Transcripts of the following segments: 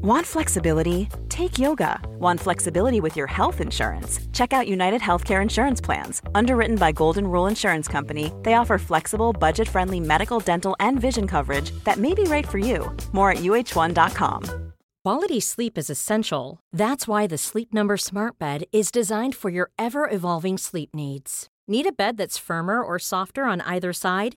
Want flexibility? Take yoga. Want flexibility with your health insurance? Check out United Healthcare Insurance Plans. Underwritten by Golden Rule Insurance Company, they offer flexible, budget friendly medical, dental, and vision coverage that may be right for you. More at uh1.com. Quality sleep is essential. That's why the Sleep Number Smart Bed is designed for your ever evolving sleep needs. Need a bed that's firmer or softer on either side?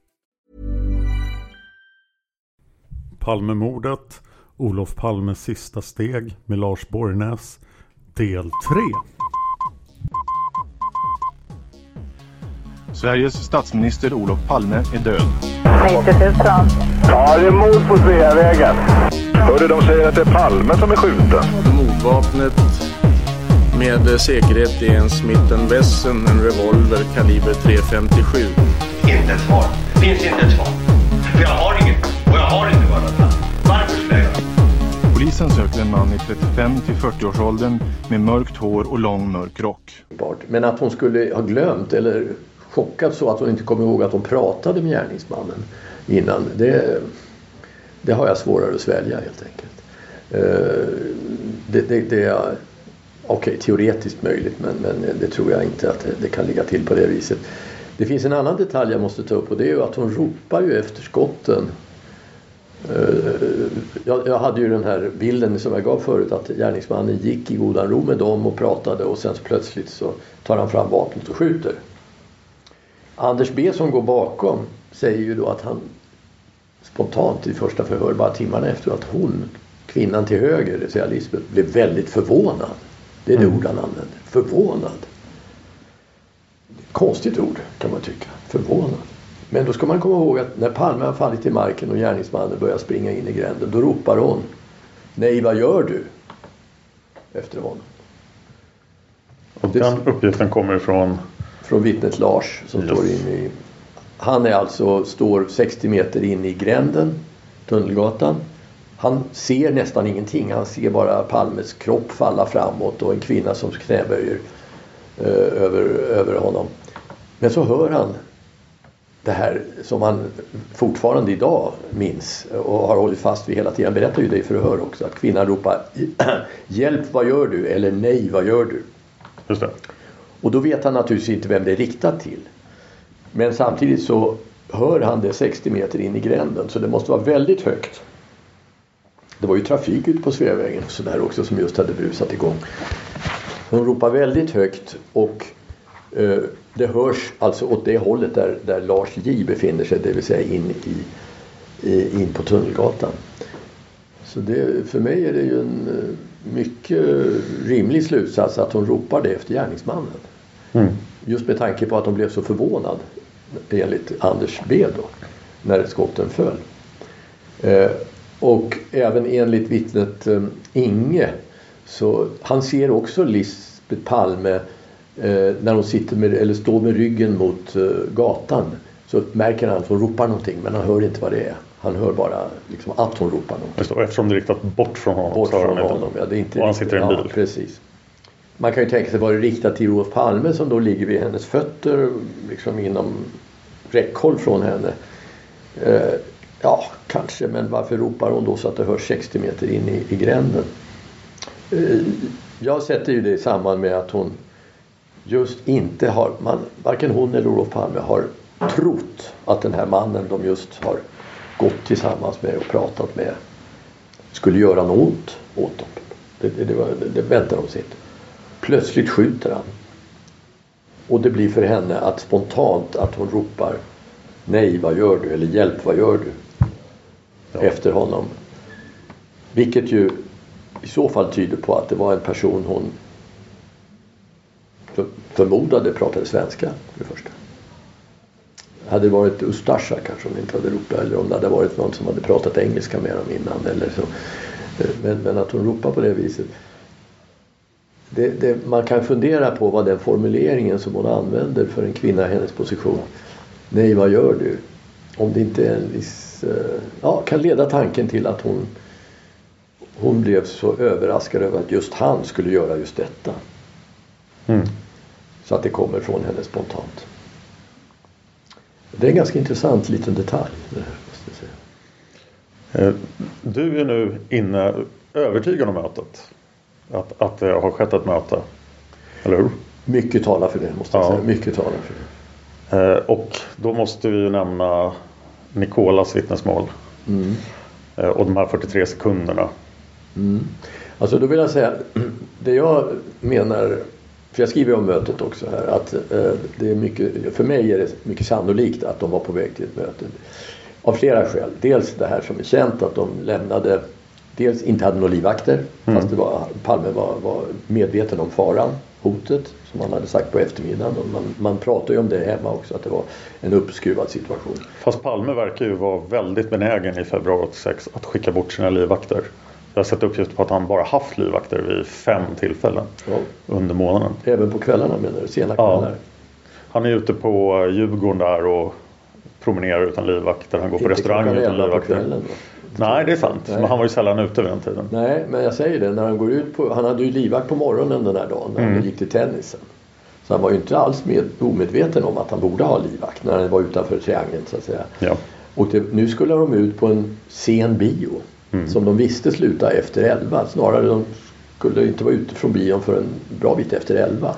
Palmemordet, Olof Palmes sista steg med Lars Borgnäs, del 3. Sveriges statsminister Olof Palme är död. 90 000. Ja, det är mord på Sveavägen. Hörde de säger att det är Palme som är skjuten. Mordvapnet med säkerhet är en Smith Wesson, en revolver kaliber .357. Inte ett svar. Finns inte ett svar. Polisen söker en man i 35 till 40-årsåldern med mörkt hår och lång mörk rock. Men att hon skulle ha glömt eller chockats så att hon inte kommer ihåg att hon pratade med gärningsmannen innan. Det, det har jag svårare att svälja helt enkelt. Eh, det, det, det är okej, okay, teoretiskt möjligt men, men det tror jag inte att det, det, kan ligga till på det viset. Det finns en annan detalj jag måste ta upp och det är ju att hon ropar ju efter skotten. Eh, jag, jag hade ju den här bilden som jag gav förut att gärningsmannen gick i godan ro med dem och pratade och sen så plötsligt så tar han fram vapnet och skjuter. Anders B som går bakom säger ju då att han spontant i första förhör bara timmarna efter att hon, kvinnan till höger, det säga Lisbeth, blev väldigt förvånad. Det är det mm. ord han använder. Förvånad. Konstigt ord kan man tycka. Förvånad. Men då ska man komma ihåg att när Palme har fallit till marken och gärningsmannen börjar springa in i gränden då ropar hon Nej, vad gör du? Efter honom. Och den uppgiften kommer ifrån? Från vittnet Lars som yes. står inne i... Han är alltså, står 60 meter in i gränden, Tunnelgatan. Han ser nästan ingenting. Han ser bara Palmes kropp falla framåt och en kvinna som knäböjer eh, över, över honom. Men så hör han det här som han fortfarande idag minns och har hållit fast vid hela tiden. Berättar ju det i förhör också att kvinnan ropar Hjälp vad gör du? eller Nej vad gör du? Just det. Och då vet han naturligtvis inte vem det är riktat till. Men samtidigt så hör han det 60 meter in i gränden så det måste vara väldigt högt. Det var ju trafik ute på Sveavägen och sådär också som just hade brusat igång. Hon ropar väldigt högt och eh, det hörs alltså åt det hållet där, där Lars J befinner sig, det vill säga in, i, i, in på Tunnelgatan. Så det, för mig är det ju en eh, mycket rimlig slutsats att hon ropar det efter gärningsmannen. Mm. Just med tanke på att hon blev så förvånad enligt Anders B då, när skotten föll. Eh, och även enligt vittnet eh, Inge så han ser också Lisbeth Palme när hon sitter med, eller står med ryggen mot eh, gatan så märker han att hon ropar någonting men han hör inte vad det är. Han hör bara liksom, att hon ropar någonting. Eftersom det är riktat bort från honom. Bort från honom, ja. Det är inte och han sitter i en bil. Ja, precis. Man kan ju tänka sig var det riktat till Olof Palme som då ligger vid hennes fötter liksom inom räckhåll från henne. Eh, ja, kanske, men varför ropar hon då så att det hörs 60 meter in i, i gränden? Eh, jag sätter ju det i samband med att hon just inte har, man, varken hon eller Olof Palme har trott att den här mannen de just har gått tillsammans med och pratat med skulle göra något ont åt dem. Det, det, det, var, det, väntar de sig inte. Plötsligt skjuter han. Och det blir för henne att spontant att hon ropar Nej, vad gör du? Eller hjälp, vad gör du? Ja. Efter honom. Vilket ju i så fall tyder på att det var en person hon förmodade pratade svenska för det första. Hade det varit Ustasja kanske hon inte hade ropat eller om det hade varit någon som hade pratat engelska med dem innan eller så. Eh, men, men att hon ropar på det viset. Det, det, man kan fundera på vad den formuleringen som hon använder för en kvinna i hennes position. Nej, vad gör du? Om det inte är en viss... Eh, ja, kan leda tanken till att hon hon blev så överraskad över att just han skulle göra just detta. Mm. Så att det kommer från henne spontant. Det är en ganska intressant liten detalj. Eh, du är nu inne övertygad om mötet. Att, att det har skett ett möte. Eller hur? Mycket talar för det måste jag ja. säga. Mycket talar för det. Eh, och då måste vi nämna Nikolas vittnesmål. Mm. Eh, och de här 43 sekunderna. Mm. Alltså då vill jag säga, det jag menar, för jag skriver om mötet också här, att eh, det är mycket, för mig är det mycket sannolikt att de var på väg till ett möte. Av flera skäl. Dels det här som är känt att de lämnade, dels inte hade några livvakter, mm. fast det var, Palme var, var medveten om faran, hotet som han hade sagt på eftermiddagen. Och man, man pratar ju om det hemma också, att det var en uppskruvad situation. Fast Palme verkar ju vara väldigt benägen i februari 86 att skicka bort sina livvakter. Jag har sett uppgifter på att han bara haft livvakter vid fem tillfällen ja. under månaden. Även på kvällarna menar du? Sena kvällar? Ja. Han är ute på Djurgården där och promenerar utan livvakter. Han går på restauranger utan livvakter. På kvällen, Nej, det är sant. Nej. Men han var ju sällan ute vid den tiden. Nej, men jag säger det. När han går ut på... Han hade ju livvakt på morgonen den här dagen när mm. han gick till tennisen. Så han var ju inte alls med, omedveten om att han borde ha livvakt när han var utanför triangeln så att säga. Ja. Och det, nu skulle de ut på en sen bio. Mm. Som de visste sluta efter 11. Snarare de skulle inte vara ute från bion för en bra bit efter 11.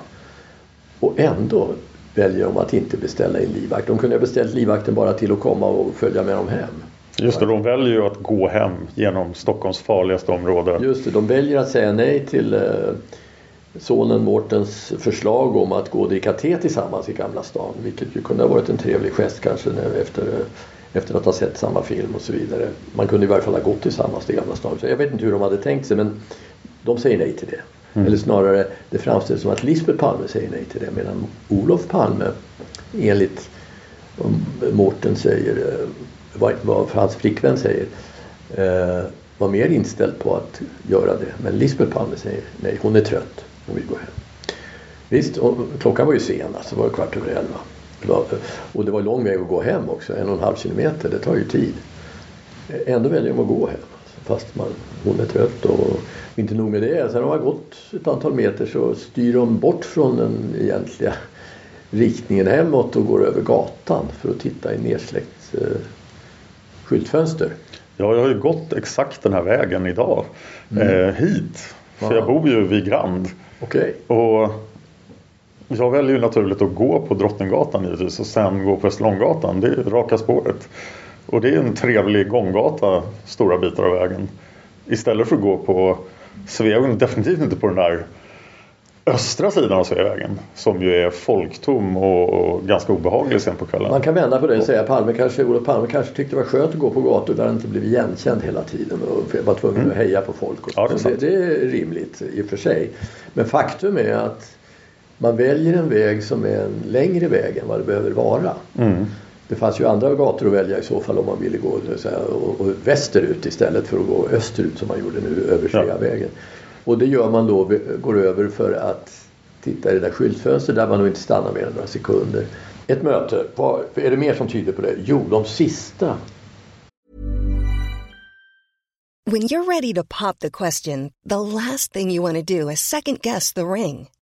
Och ändå väljer de att inte beställa in livvakt. De kunde ha beställt livvakten bara till att komma och följa med dem hem. Just det, de väljer ju att gå hem genom Stockholms farligaste område. Just det, de väljer att säga nej till eh, sonen Mårtens förslag om att gå och dricka te tillsammans i Gamla stan. Vilket ju kunde ha varit en trevlig gest kanske efter eh, efter att ha sett samma film och så vidare. Man kunde i varje fall ha gått tillsammans till Gamla stan. Så jag vet inte hur de hade tänkt sig men de säger nej till det. Mm. Eller snarare det framställs som att Lisbeth Palme säger nej till det medan Olof Palme enligt vad Mårten säger, eh, vad, vad hans flickvän säger eh, var mer inställd på att göra det. Men Lisbeth Palme säger nej, hon är trött, hon vill gå hem. Visst, klockan var ju sen, alltså, det var kvart över elva. Och det var lång väg att gå hem också, en och en halv kilometer, det tar ju tid. Ändå väljer de att gå hem. Fast man, hon är trött och inte nog med det. Sen har man gått ett antal meter så styr de bort från den egentliga riktningen hemåt och går över gatan för att titta i nedsläckt eh, skyltfönster. Ja, jag har ju gått exakt den här vägen idag mm. eh, hit. För Aha. jag bor ju vid Grand. Okay. Och jag väljer ju naturligt att gå på Drottninggatan givetvis och sen gå på Österlånggatan. Det är raka spåret. Och det är en trevlig gånggata stora bitar av vägen. Istället för att gå på Sveavägen, definitivt inte på den där östra sidan av Sveavägen som ju är folktom och, ganska obehaglig sen på kvällen. Man kan vända på det och säga Palme kanske, Olof Palme kanske tyckte det var skönt att gå på gator där han inte blev igenkänd hela tiden och var tvungen mm. att heja på folk. Och så. Ja, det, är så det, det är rimligt i och för sig. Men faktum är att man väljer en väg som är en längre väg än vad det behöver vara. Mm. Det fanns ju andra gator att välja i så fall om man ville gå säga, och, och västerut istället för att gå österut som man gjorde nu över Sveavägen. Ja. Och det gör man då, går över för att titta i det där skyltfönstret där man nog inte stannar mer än några sekunder. Ett möte, är det mer som tyder på det? Jo, de sista. When you're ready to pop the question, the last thing you want to do is second guess the ring.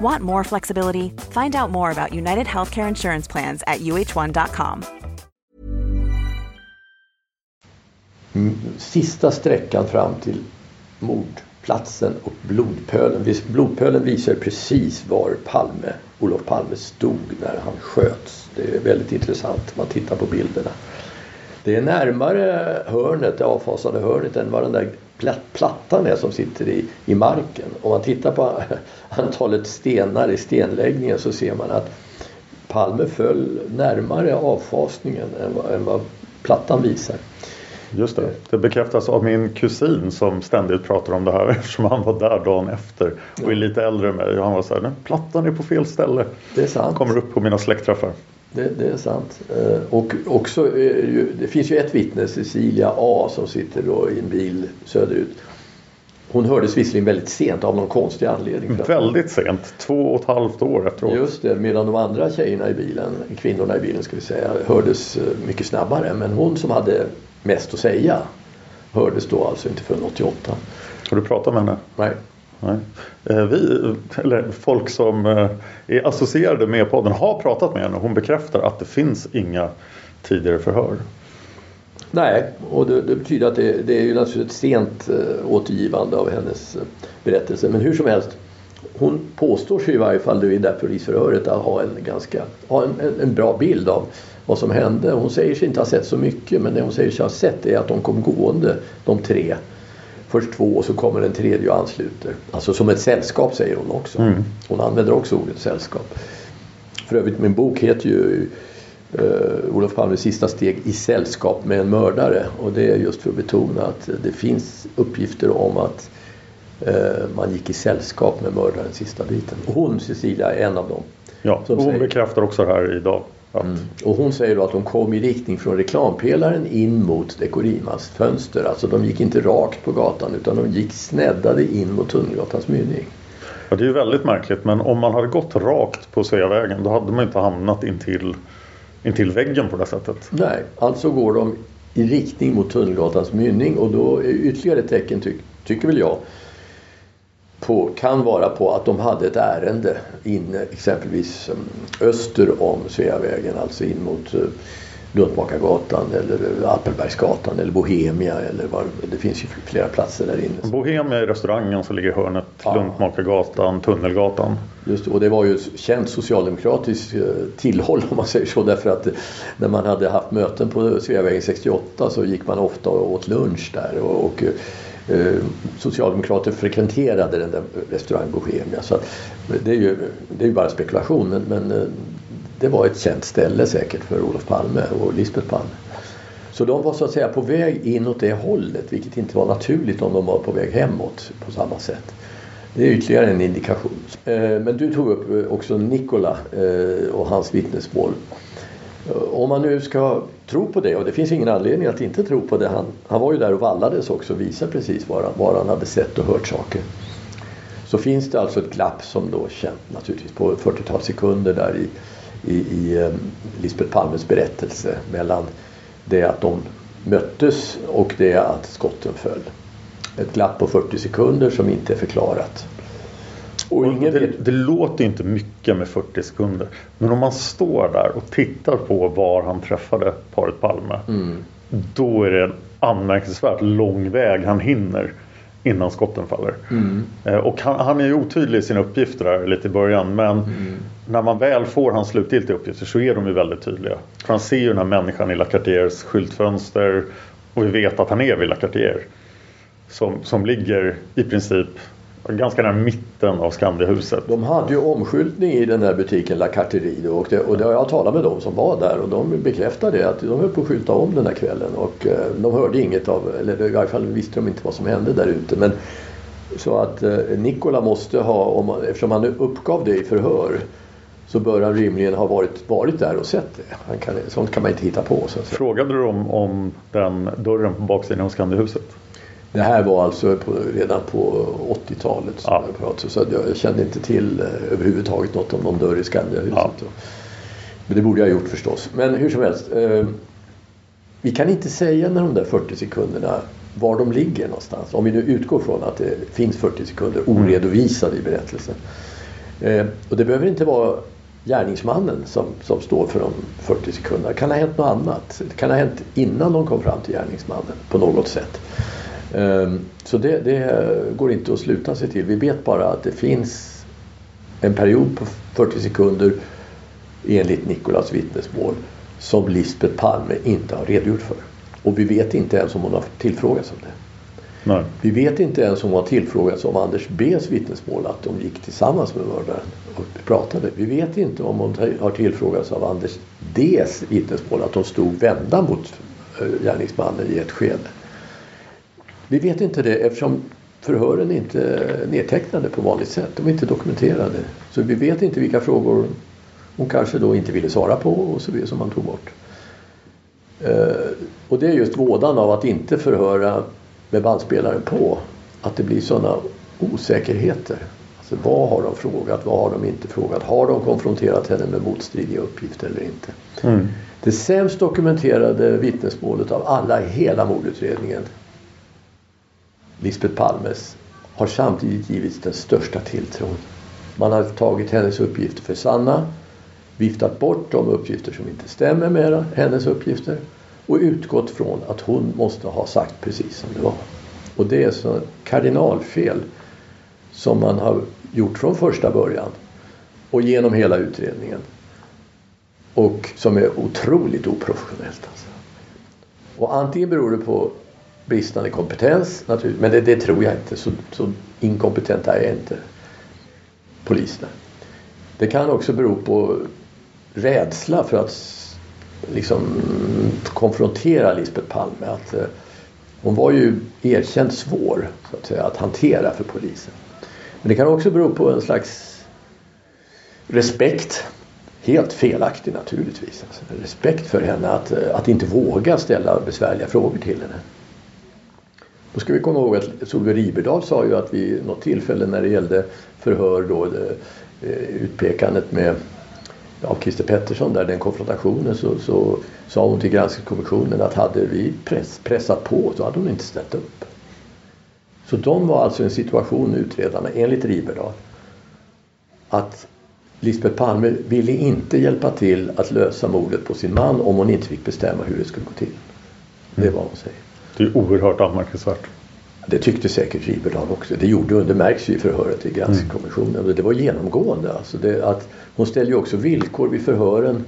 Want more flexibility? Find out more about United Healthcare Insurance Plans at uh1.com. Mm, sista sträckan fram till mordplatsen och blodpölen. Blodpölen visar precis var Palme, Olof Palme stod när han sköts. Det är väldigt intressant. Man tittar på bilderna. Det är närmare hörnet, det avfasade hörnet än vad den där plattan är som sitter i, i marken. Om man tittar på antalet stenar i stenläggningen så ser man att Palme föll närmare avfasningen än vad, än vad plattan visar. Just det. Det bekräftas av min kusin som ständigt pratar om det här eftersom han var där dagen efter och är lite äldre än mig. Han var så här, plattan är på fel ställe. Det är sant. Kommer upp på mina släktträffar. Det, det, är sant. Och också, det finns ju ett vittne, Cecilia A som sitter då i en bil söderut. Hon hördes visserligen väldigt sent av någon konstig anledning. Väldigt sent, två och ett halvt år efteråt. Just det, medan de andra tjejerna i bilen, kvinnorna i bilen ska vi säga, hördes mycket snabbare. Men hon som hade mest att säga hördes då alltså inte förrän 88. Har du pratat med henne? Nej. Nej. Eh, vi, eller folk som eh, är associerade med podden har pratat med henne. och Hon bekräftar att det finns inga tidigare förhör. Nej, och det, det betyder att det, det, är ju naturligtvis ett sent eh, återgivande av hennes berättelse. Men hur som helst, hon påstår sig i varje fall i det där polisförhöret att ha en ganska ha en, en, en, bra bild av vad som hände. Hon säger sig inte ha sett så mycket men det hon säger sig ha sett är att de kom gående, de tre. Först två och så kommer en tredje och ansluter. Alltså som ett sällskap säger hon också. Mm. Hon använder också ordet sällskap. För övrigt min bok heter ju uh, Olof Palmes sista steg i sällskap med en mördare. Och det är just för att betona att det finns uppgifter om att uh, man gick i sällskap med mördaren sista biten. Och hon, Cecilia, är en av dem. Ja, och hon säger, bekräftar också det här idag. Mm. Och hon säger då att de kom i riktning från reklampelaren in mot Dekorimas fönster. Alltså de gick inte rakt på gatan utan de gick sneddade in mot Tunnelgatans mynning. Ja, det är ju väldigt märkligt men om man hade gått rakt på Sveavägen då hade man inte hamnat intill, intill väggen på det sättet. Nej, alltså går de i riktning mot Tunnelgatans mynning och då är ytterligare ett tecken, ty tycker väl jag, på, kan vara på att de hade ett ärende inne exempelvis um, öster om Sveavägen, alltså in mot uh, Luntmakargatan eller Alpenbergsgatan eller Bohemia eller var, det finns ju flera platser där inne. Bohemia är restaurangen som ligger i hörnet, ja. Luntmakargatan, Tunnelgatan. Just och det var ju ett känt socialdemokratiskt uh, tillhåll om man säger så därför att när man hade haft möten på Sveavägen 68 så gick man ofta och åt lunch där och, och Eh, Eh, socialdemokrater frekventerade den där restaurang Bohemia. Så alltså, det är ju det är bara spekulation men, men eh, det var ett känt ställe säkert för Olof Palme och Lisbeth Palme. Så de var så att säga på väg in åt det hållet vilket inte var naturligt om de var på väg hemåt på samma sätt. Det är ytterligare en indikation. Eh, men du tog upp också Nikola och hans vittnesmål. Om man nu ska tro på det och det finns ingen anledning att inte tro på det. Han, han var ju där och vallades också och visade precis var han, var han hade sett och hört saker. Så finns det alltså ett glapp som då känt naturligtvis på 40-tal sekunder där i, i, i eh, Lisbeth Palmes berättelse mellan det att de möttes och det att skotten föll. Ett glapp på 40 sekunder som inte är förklarat. Och ingen det, det låter inte mycket med 40 sekunder. Men om man står där och tittar på var han träffade paret Palme. Mm. Då är det en anmärkningsvärt lång väg han hinner innan skotten faller. Mm. Eh, och han, han, är ju otydlig i sina uppgifter där lite i början men mm. när man väl får hans slutgiltiga uppgifter så är de ju väldigt tydliga. För han ser ju den här människan i La Cartiers skyltfönster och vi vet att han är vid La Cartier. Som, som ligger i princip ganska nära mitten av Skandiahuset. De hade ju omskyltning i den här butiken La Carterie och, det, och det har jag talat med dem som var där och de bekräftade att de höll på att skylta om den här kvällen och eh, de hörde inget av, eller i varje fall visste de inte vad som hände där ute. Men så att eh, Nikola måste ha, om, eftersom han uppgav det i förhör så bör han rimligen ha varit, varit där och sett det. Han kan, sånt kan man inte hitta på. Så Frågade du om, om den dörren på baksidan av Skandiahuset? Det här var alltså på, redan på 80-talet ja. så jag kände inte till eh, överhuvudtaget något om någon dörr i Skandiahuset. Ja. Men det borde jag ha gjort förstås. Men hur som helst. Eh, vi kan inte säga när de där 40 sekunderna var de ligger någonstans. Om vi nu utgår från att det finns 40 sekunder oredovisade i berättelsen. Eh, och det behöver inte vara gärningsmannen som, som står för de 40 sekunderna. Det kan ha hänt något annat. Det kan ha hänt innan de kom fram till gärningsmannen på något sätt. Ehm, så det, det, går inte att sluta sig till. Vi vet bara att det finns en period på 40 sekunder enligt Nikolas vittnesmål som Lisbeth Palme inte har redogjort för. Och vi vet inte ens om hon har tillfrågats om det. Nej. Vi vet inte ens om hon har tillfrågats om Anders B's vittnesmål att de gick tillsammans med mördaren och pratade. Vi vet inte om hon har tillfrågats av Anders D's vittnesmål att de stod vända mot eh, gärningsmannen i ett skede. Vi vet inte det eftersom förhören inte är nedtecknade på vanligt sätt. De är inte dokumenterade. Så vi vet inte vilka frågor hon kanske då inte ville svara på och så vidare som man tog bort. Eh, och det är just vådan av att inte förhöra med bandspelaren på. Att det blir sådana osäkerheter. Alltså vad har de frågat? Vad har de inte frågat? Har de konfronterat henne med motstridiga uppgifter eller inte? Mm. Det sämst dokumenterade vittnesmålet av alla i hela mordutredningen Lisbeth Palmes har samtidigt givits den största tilltron. Man har tagit hennes uppgifter för sanna, viftat bort de uppgifter som inte stämmer med hennes uppgifter och utgått från att hon måste ha sagt precis som det var. Och det är så kardinalfel som man har gjort från första början och genom hela utredningen. Och som är otroligt oprofessionellt. Alltså. Och antingen beror det på bristande kompetens naturligtvis. Men det, det, tror jag inte. Så, så inkompetenta är inte poliserna. Det kan också bero på rädsla för att liksom konfrontera Lisbeth Palme. Att, eh, hon var ju erkänt svår så att, säga, att hantera för polisen. Men det kan också bero på en slags respekt. Helt felaktig naturligtvis. Alltså, respekt för henne att, eh, att inte våga ställa besvärliga frågor till henne. Då ska vi komma ihåg att Solveig Riberdahl sa ju att vid något tillfälle när det gällde förhör då det, utpekandet med av Christer Pettersson där den konfrontationen så, så sa hon till granskningskommissionen att hade vi press, pressat på så hade hon inte ställt upp. Så de var alltså i en situation, utredarna, enligt Riberdahl att Lisbeth Palme ville inte hjälpa till att lösa mordet på sin man om hon inte fick bestämma hur det skulle gå till. Det är vad hon säger. Det är oerhört anmärkningsvärt. Det tyckte säkert Riberdahl också. Det gjorde det märks ju i förhöret i granskningskommissionen. Mm. Det var genomgående. Alltså det, att hon ställde ju också villkor vid förhören.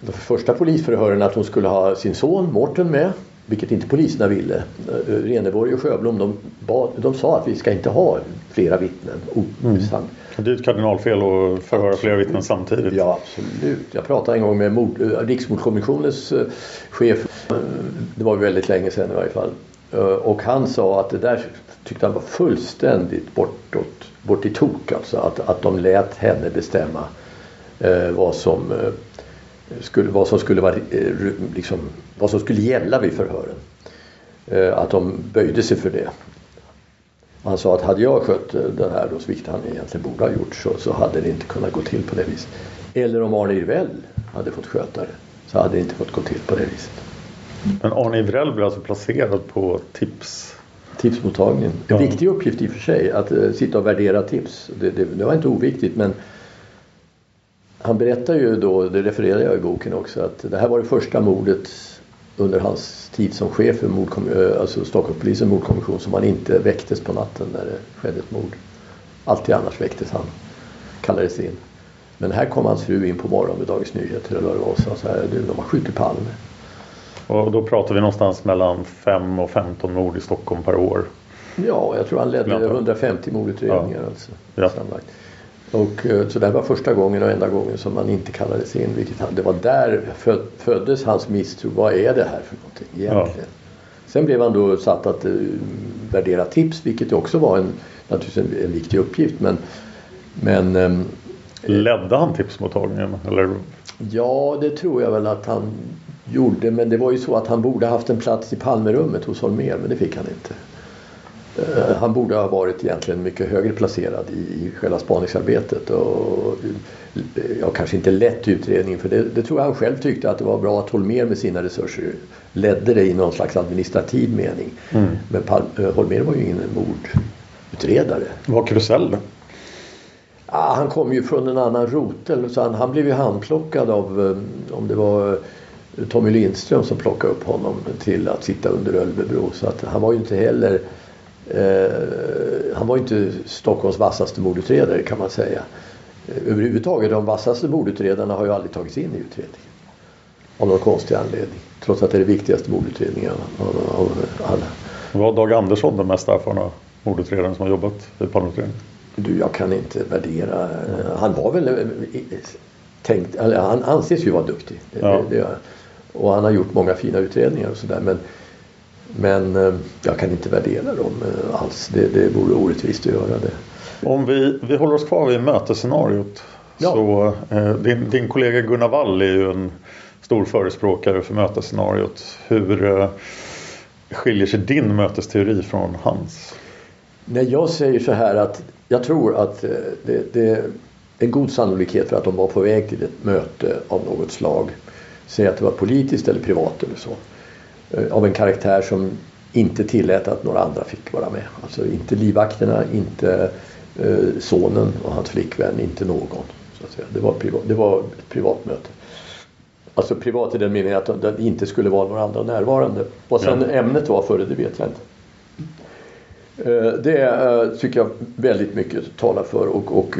De första polisförhören att hon skulle ha sin son Mårten med. Vilket inte poliserna ville. Reneborg och Sjöblom de, bad, de sa att vi ska inte ha flera vittnen. Mm. Det är ett kardinalfel att förhöra flera vittnen samtidigt. Ja absolut. Jag pratade en gång med mord, Riksmordkommissionens eh, chef. Eh, det var väldigt länge sedan i varje fall. Eh, och han sa att det där tyckte han var fullständigt bortåt, bort i tok. Alltså att, att de lät henne bestämma eh, vad som eh, skulle, vad som skulle vara liksom, vad som skulle gälla vid förhören. att de böjde sig för det. Han sa att hade jag skött den här då, vilket han egentligen borde ha gjort, så, så hade det inte kunnat gå till på det viset. Eller om Arne Irvell hade fått sköta det så hade det inte fått gå till på det viset. Men Arne Ivrell blir alltså placerad på tips? Tipsmottagningen. En viktig uppgift i och för sig att sitta och värdera tips. Det, det, det, var inte oviktigt men han berättar ju då, det refererar jag i boken också, att det här var det första mordet under hans tid som chef för mordkom, eh, alltså Stockholmspolisens mordkommission som han inte väcktes på natten när det skedde ett mord. Alltid annars väcktes han, kallades in. Men här kom hans fru in på morgonen med Dagens Nyheter eller vad det var och sa så här, du de har skjutit Palme. Och då pratar vi någonstans mellan 5 och 15 mord i Stockholm per år. Ja, jag tror han ledde 150 mordutredningar ja. alltså. Ja. Sammanlagt. Och, eh, så det här var första gången och enda gången som man inte kallades in. Vilket han, det var där föddes hans misstro. Vad är det här för någonting egentligen? Ja. Sen blev han då satt att uh, värdera tips vilket också var en, naturligtvis en, en viktig uppgift. Men, men um, Ledde han tipsmottagningen? Eller? Ja, det tror jag väl att han gjorde. Men det var ju så att han borde haft en plats i Palmerummet hos Holmér, men det fick han inte. Uh, han borde ha varit egentligen mycket högre placerad i, i själva spaningsarbetet. Och, ja, kanske inte lett utredningen för det, det, tror jag han själv tyckte att det var bra att Holmér med sina resurser ledde det i någon slags administrativ mening. Mm. Men Pal uh, Holmér var ju ingen mordutredare. Var Krusell Ah, han kom ju från en annan rotel så han, han blev ju handplockad av, eh, om det var eh, Tommy Lindström som plockade upp honom till att sitta under Ölvebro. Så att han var ju inte heller eh, han var inte Stockholms vassaste mordutredare kan man säga. Eh, överhuvudtaget de vassaste mordutredarna har ju aldrig tagits in i utredningen. Av någon konstig anledning. Trots att det är det viktigaste mordutredningen av, av alla. Var Dag Andersson den mest erfarna mordutredaren som har jobbat i Palmeutredningen? Du, jag kan inte värdera. Han var väl eh, tänkt, han anses ju vara duktig. Ja. Det, det, och han har gjort många fina utredningar och sådär. Men, men eh, jag kan inte värdera dem eh, alls. Det, det vore orättvist att göra det. Om vi, vi håller oss kvar vid mötesscenariot. Ja. Så, eh, din, din kollega Gunnar Wall är ju en stor förespråkare för mötesscenariot. Hur eh, skiljer sig din mötesteori från hans? Nej, jag säger så här att jag tror att eh, det, det är en god sannolikhet för att de var på väg till ett möte av något slag. Säg att det var politiskt eller privat eller så. Eh, av en karaktär som inte tillät att några andra fick vara med. Alltså inte livvakterna, inte eh, sonen och hans flickvän, inte någon. Så att säga. Det, var privat, det var ett privat möte. Alltså privat i den meningen att det inte skulle vara några andra närvarande. Vad sen ja. ämnet var för det, det vet jag inte. Eh, det tycker jag väldigt mycket talar för och, och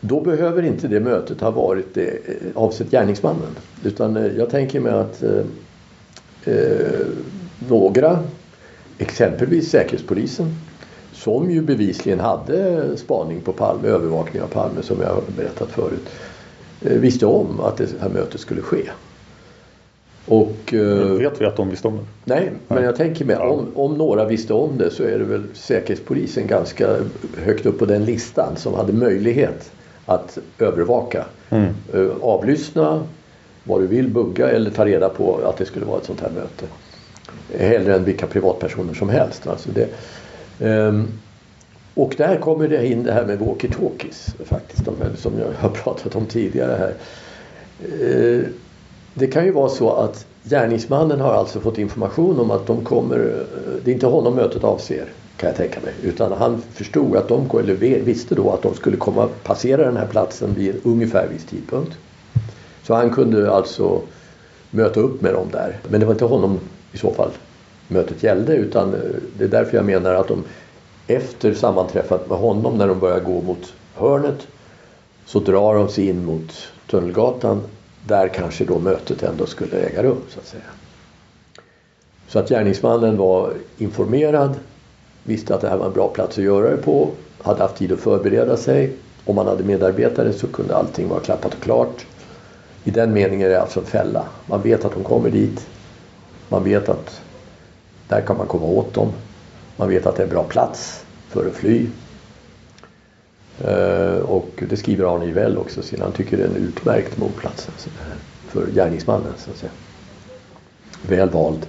då behöver inte det mötet ha varit det, avsett gärningsmannen. Utan jag tänker mig att eh, några, exempelvis Säkerhetspolisen, som ju bevisligen hade spaning på Palme, övervakning av Palme som jag har berättat förut, visste om att det här mötet skulle ske. Och, eh, vet vi att de visste om det? Nej, men jag tänker mig om, om några visste om det så är det väl Säkerhetspolisen ganska högt upp på den listan som hade möjlighet att övervaka. Mm. Eh, avlyssna vad du vill, bugga eller ta reda på att det skulle vara ett sånt här möte. Hellre än vilka privatpersoner som helst. Alltså det, um, och där kommer det in det här med walkie-talkies faktiskt, de, som jag har pratat om tidigare här. Uh, det kan ju vara så att gärningsmannen har alltså fått information om att de kommer, eh, det är inte honom mötet avser kan jag tänka mig. Utan han förstod att de, eller visste då att de skulle komma passera den här platsen vid ungefär viss tidpunkt. Så han kunde alltså möta upp med dem där. Men det var inte honom i så fall mötet gällde utan eh, det är därför jag menar att de efter sammanträffat med honom när de börjar gå mot hörnet så drar de sig in mot Tunnelgatan där kanske då mötet ändå skulle äga rum så att säga. Så att gärningsmannen var informerad, visste att det här var en bra plats att göra det på, hade haft tid att förbereda sig. Om man hade medarbetare så kunde allting vara klappat och klart. I den meningen är det alltså en fälla. Man vet att de kommer dit. Man vet att där kan man komma åt dem. Man vet att det är en bra plats för att fly. Eh, och det skriver Arne Ivell också. Så han tycker det är en utmärkt mordplats alltså, för gärningsmannen. Så att säga. Väl vald.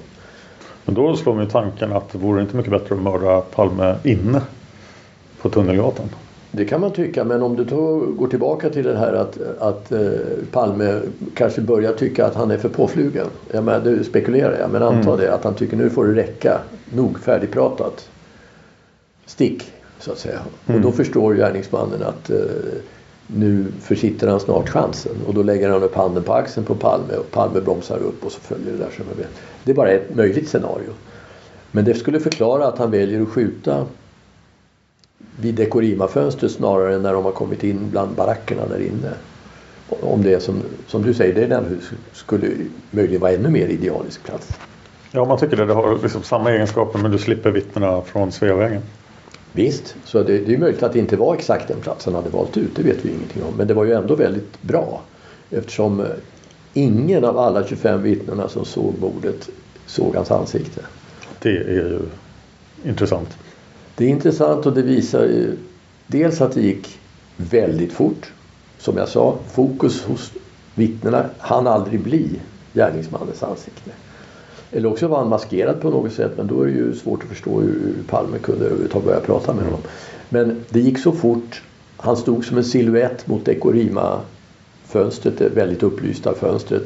Men då slår mig tanken att det vore inte mycket bättre att mörda Palme inne på Tunnelgatan? Det kan man tycka men om du då går tillbaka till det här att, att eh, Palme kanske börjar tycka att han är för påflugen. Jag menar, du spekulerar jag men anta Mm. det att han tycker nu får det räcka. Nog färdigpratat. Stick så att säga. Mm. Och då förstår gärningsmannen att eh, nu försitter han snart chansen. Och då lägger han upp handen på axeln på Palme och Palme bromsar upp och så följer det där som jag vet. Det är bara ett möjligt scenario. Men det skulle förklara att han väljer att skjuta vid Dekorima-fönstret snarare än när de har kommit in bland barackerna där inne. Om det är som, som du säger, det är den skulle möjligen vara ännu mer idealisk plats. Ja, man tycker det. Det har liksom samma egenskaper men du slipper vittnena från Sveavägen. Visst, så det, det är möjligt att det inte var exakt den platsen han hade valt ut. Det vet vi ingenting om. Men det var ju ändå väldigt bra. Eftersom eh, ingen av alla 25 vittnena som såg mordet såg hans ansikte. Det är ju intressant. Det är intressant och det visar ju dels att det gick väldigt fort. Som jag sa, fokus hos vittnena hann aldrig bli gärningsmannens ansikte. Eller också var han maskerad på något sätt men då är det ju svårt att förstå hur Palme kunde överhuvudtaget börja prata med honom. Men det gick så fort. Han stod som en siluett mot Dekorima-fönstret, det väldigt upplysta fönstret.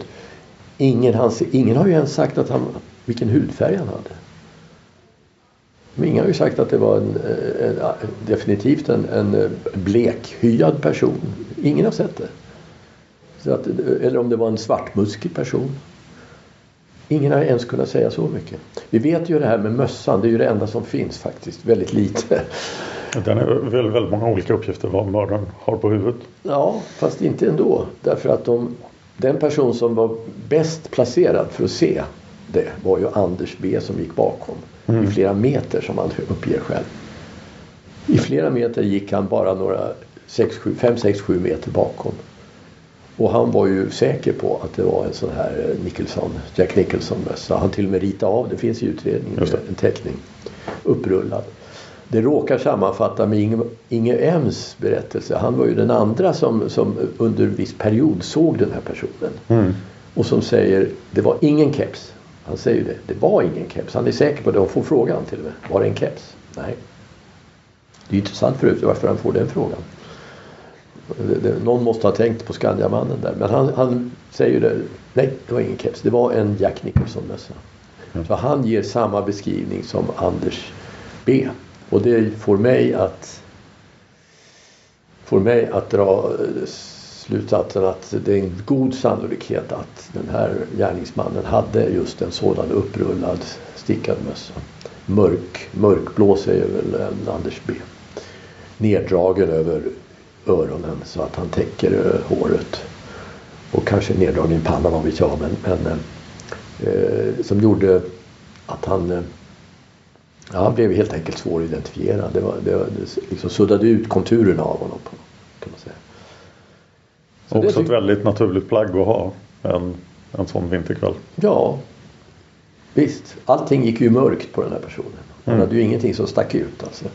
Ingen, ingen har ju ens sagt att han, vilken hudfärg han hade. Ingen har ju sagt att det var en, en, en, definitivt en, en blekhyad person. Ingen har sett det. Så att, eller om det var en svartmuskig person. Ingen har ens kunnat säga så mycket. Vi vet ju det här med mössan, det är ju det enda som finns faktiskt. Väldigt lite. Den är väldigt, väldigt många olika uppgifter vad mördaren har på huvudet. Ja, fast inte ändå. Därför att de, den person som var bäst placerad för att se det var ju Anders B som gick bakom. Mm. I flera meter som han uppger själv. I flera meter gick han bara några 5, 6, 7 meter bakom. Och han var ju säker på att det var en sån här eh, Nicholson, Jack Nicholson mössa. Han till och med ritade av, det finns i utredningen, en teckning upprullad. Det råkar sammanfatta med Inge, Inge Ems berättelse. Han var ju den andra som, som under en viss period såg den här personen. Mm. Och som säger, det var ingen keps. Han säger ju det, det var ingen keps. Han är säker på det och får frågan till och med. Var det en keps? Nej. Det är intressant förut varför han får den frågan. Någon måste ha tänkt på Skandiamannen där. Men han, han säger ju det. Nej, det var ingen keps. Det var en Jack Nicholson-mössa. Så han ger samma beskrivning som Anders B. Och det får mig att får mig att dra eh, slutsatsen att det är en god sannolikhet att den här gärningsmannen hade just en sådan upprullad stickad mössa. Mörk, mörkblå säger väl Anders B. Neddragen över öronen så att han täcker eh, håret. Och kanske neddragen i pannan vad vet jag. Men, men eh, eh, som gjorde att han eh, Ja, han blev helt enkelt svår att identifiera. Det, var, det, var, det liksom suddade ut konturerna av honom. På, kan man säga. Så det Också tyck- ett väldigt naturligt plagg att ha en, en sån vinterkväll. Ja, visst. Allting gick ju mörkt på den här personen. Han Mm. hade ju ingenting som stack ut. Alltså.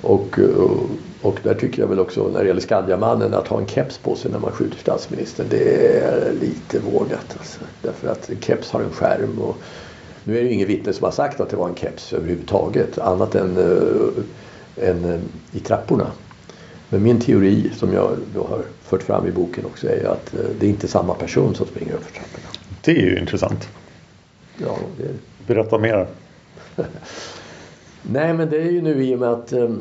Och, och, och där tycker jag väl också när det gäller Skandiamannen att ha en keps på sig när man skjuter statsministern. Det är lite vågat. Alltså. Därför att en keps har en skärm. Och, nu är det ju ingen vittne som har sagt att det var en keps överhuvudtaget. Annat än, äh, än äh, i trapporna. Men min teori som jag då har fört fram i boken också är ju att äh, det är inte samma person som springer upp för trapporna. Det är ju intressant. Ja, det Berätta mer. Nej men det är ju nu i och med att um,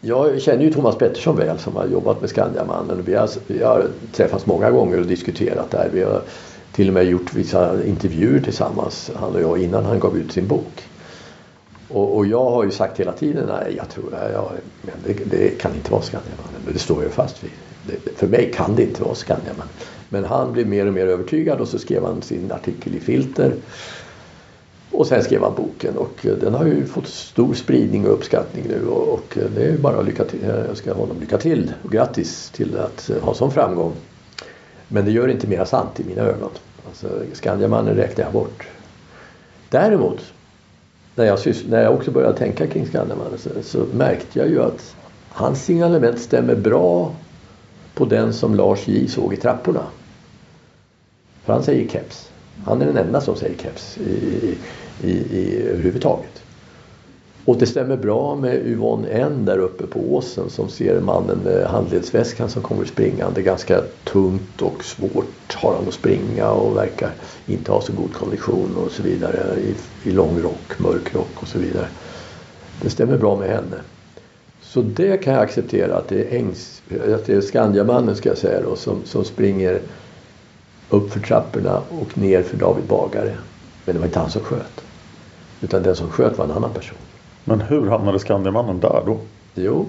jag känner ju Thomas Pettersson väl som har jobbat med Skandiamannen. Vi har, vi har träffats många gånger och diskuterat det här. Vi har till och med gjort vissa intervjuer tillsammans, han och jag, innan han gav ut sin bok. Och, och jag har ju sagt hela tiden, nej jag tror det, jag, men det, det kan inte vara Skandiamannen. Men det står jag fast vid. För mig kan det inte vara Skandiamannen. Men han blev mer och mer övertygad och så skrev han sin artikel i Filter. Och sen skrev han boken och eh, den har ju fått stor spridning och uppskattning nu och, och eh, det är ju bara att lycka till. Jag ska honom lycka till och grattis till att eh, ha sån framgång. Men det gör inte mera sant i mina ögon. Alltså Skandiamannen räknar jag bort. Däremot när jag, sys- när jag också började tänka kring Skandiamannen så, så märkte jag ju att hans signalement stämmer bra på den som Lars J såg i trapporna. För han säger keps. Han är den enda som säger keps i, i, i, överhuvudtaget. Och det stämmer bra med Yvonne N där uppe på åsen som ser mannen med handledsväskan som kommer springande. Ganska tungt och svårt har han att springa och verkar inte ha så god kondition och så vidare. I, i lång rock, mörk rock och så vidare. Det stämmer bra med henne. Så det kan jag acceptera att det är, Ängs, att det är Skandiamannen ska jag säga då, som, som springer upp för trapporna och ner för David Bagare. Men det var inte han som sköt. Utan den som sköt var en annan person. Men hur hamnade Skandiamannen där då? Jo,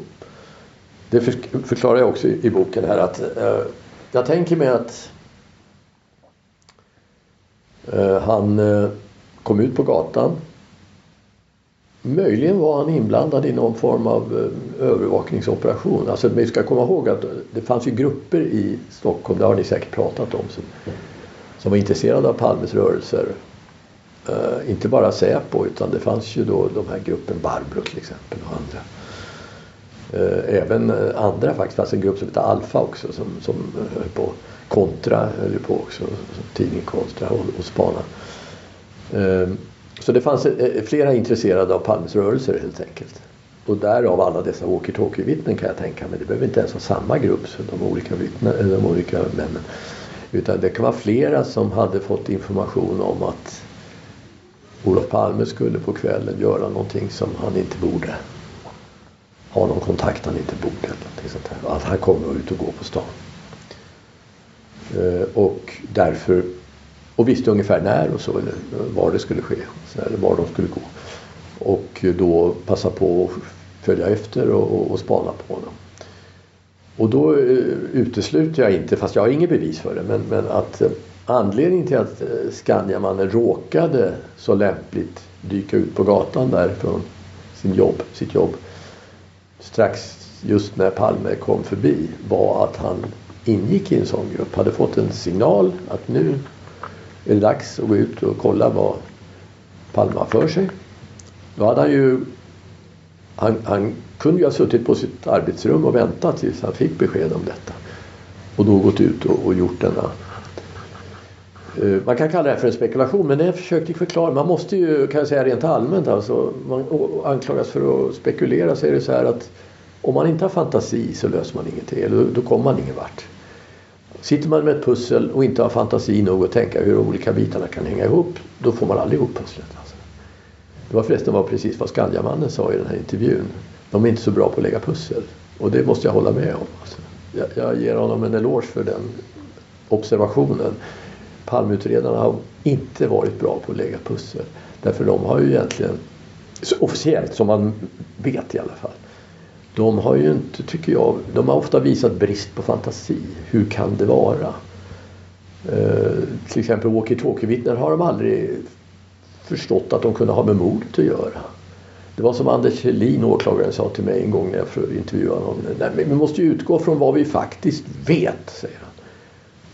det förklarar jag också i, boken här att eh, jag tänker mig att eh, han eh, kom ut på gatan. Möjligen var han inblandad i någon form av eh, övervakningsoperation. Alltså vi ska komma ihåg att det fanns ju grupper i Stockholm, det har ni säkert pratat om, som, som var intresserade av Palmes rörelser Uh, inte bara Säpo utan det fanns ju då de här gruppen Barbro till exempel och andra. Uh, även andra faktiskt, det fanns en grupp som hette Alfa också som, som höll på Kontra höll på också, tidningen Kontra och, och spana. Så det fanns eh, eh, flera intresserade av Palmes rörelser helt enkelt. Och därav alla dessa walkie-talkie-vittnen kan jag tänka mig. Det behöver inte ens vara samma grupp, så de olika, vittnen, eh, de olika männen. Utan det kan vara flera som hade fått information om att Olof Palme skulle på kvällen göra någonting som han inte borde. Ha någon kontakt han inte borde. Eller sånt där. Att han kommer ut och går på stan. Och därför och visste ungefär när och så eller var det skulle ske. Eller var de skulle gå. Och då passa på att följa efter och, och, och spana på honom. Och då eh, utesluter jag inte, fast jag har inget bevis för det, men, men att eh, anledningen till att eh, Skandiamannen råkade så lämpligt dyka ut på gatan där från sin jobb, sitt jobb strax just när Palme kom förbi var att han ingick i en sån grupp. Hade fått en signal att nu är det dags att gå ut och kolla vad Palme har för sig. Då hade han ju han, han kunde ju ha suttit på sitt arbetsrum och väntat tills han fick besked om detta. Och då gått ut och, och gjort denna eh, man kan kalla det för en spekulation men det jag försökte förklara. Man måste ju, kan jag säga rent allmänt alltså, man anklagas för att spekulera så är det så här att om man inte har fantasi så löser man ingenting, eller då kommer man ingen vart. Sitter man med ett pussel och inte har fantasi nog att tänka hur de olika bitarna kan hänga ihop, då får man aldrig ihop pusslet. Alltså. Det var förresten var precis vad Skandiamannen sa i den här intervjun. De är inte så bra på att lägga pussel. Och det måste jag hålla med om. Alltså. Jag, jag ger honom en eloge för den observationen. Palmeutredarna har inte varit bra på att lägga pussel. Därför de har ju egentligen, officiellt som man vet i alla fall, de har ju inte, tycker jag, de har ofta visat brist på fantasi. Hur kan det vara? Eh, till exempel walkie-talkie-vittnen har de aldrig förstått att de kunde ha med mordet att göra. Det var som Anders Kjellin, åklagaren, sa till mig en gång när jag intervjuade honom. Nej, men vi måste ju utgå från vad vi faktiskt vet, säger han.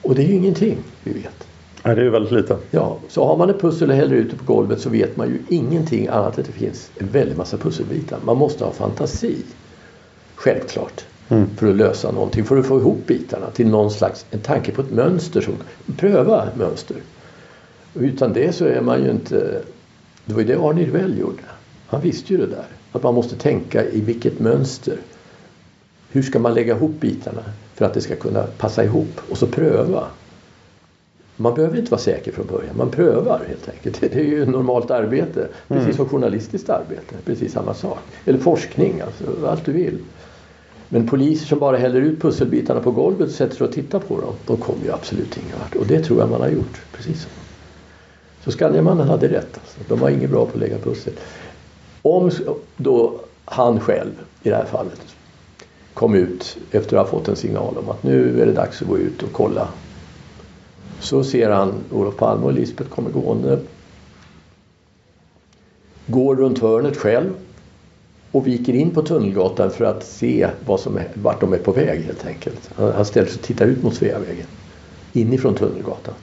Och det är ju ingenting vi vet. Nej, det är väldigt lite. Ja, så har man ett pussel och häller ut det på golvet så vet man ju ingenting annat än att det finns en väldig massa pusselbitar. Man måste ha fantasi. Självklart. Mm. För att lösa någonting. För att få ihop bitarna till någon slags en tanke på ett mönster. Som, pröva mönster. Utan det så är man ju inte... Det var ju det Arne Rivell gjorde. Han visste ju det där. Att man måste tänka i vilket mönster. Hur ska man lägga ihop bitarna för att det ska kunna passa ihop? Och så pröva. Man behöver inte vara säker från början. Man prövar helt enkelt. Det är ju normalt arbete. Precis mm. som journalistiskt arbete. Precis samma sak. Eller forskning, alltså allt du vill. Men poliser som bara häller ut pusselbitarna på golvet och sätter sig och tittar på dem. De kommer ju absolut ingen vart. Och det tror jag man har gjort. Precis så. Så Skandiamannen hade rätt. Alltså. De var inget bra på att lägga pussel. Om då han själv i det här fallet kom ut efter att ha fått en signal om att nu är det dags att gå ut och kolla så ser han Olof Palme och Lisbeth kommer gående. Går runt hörnet själv och viker in på Tunnelgatan för att se vad som är, vart de är på väg helt enkelt. Han ställer sig och tittar ut mot Sveavägen. Inifrån Tunnelgatan.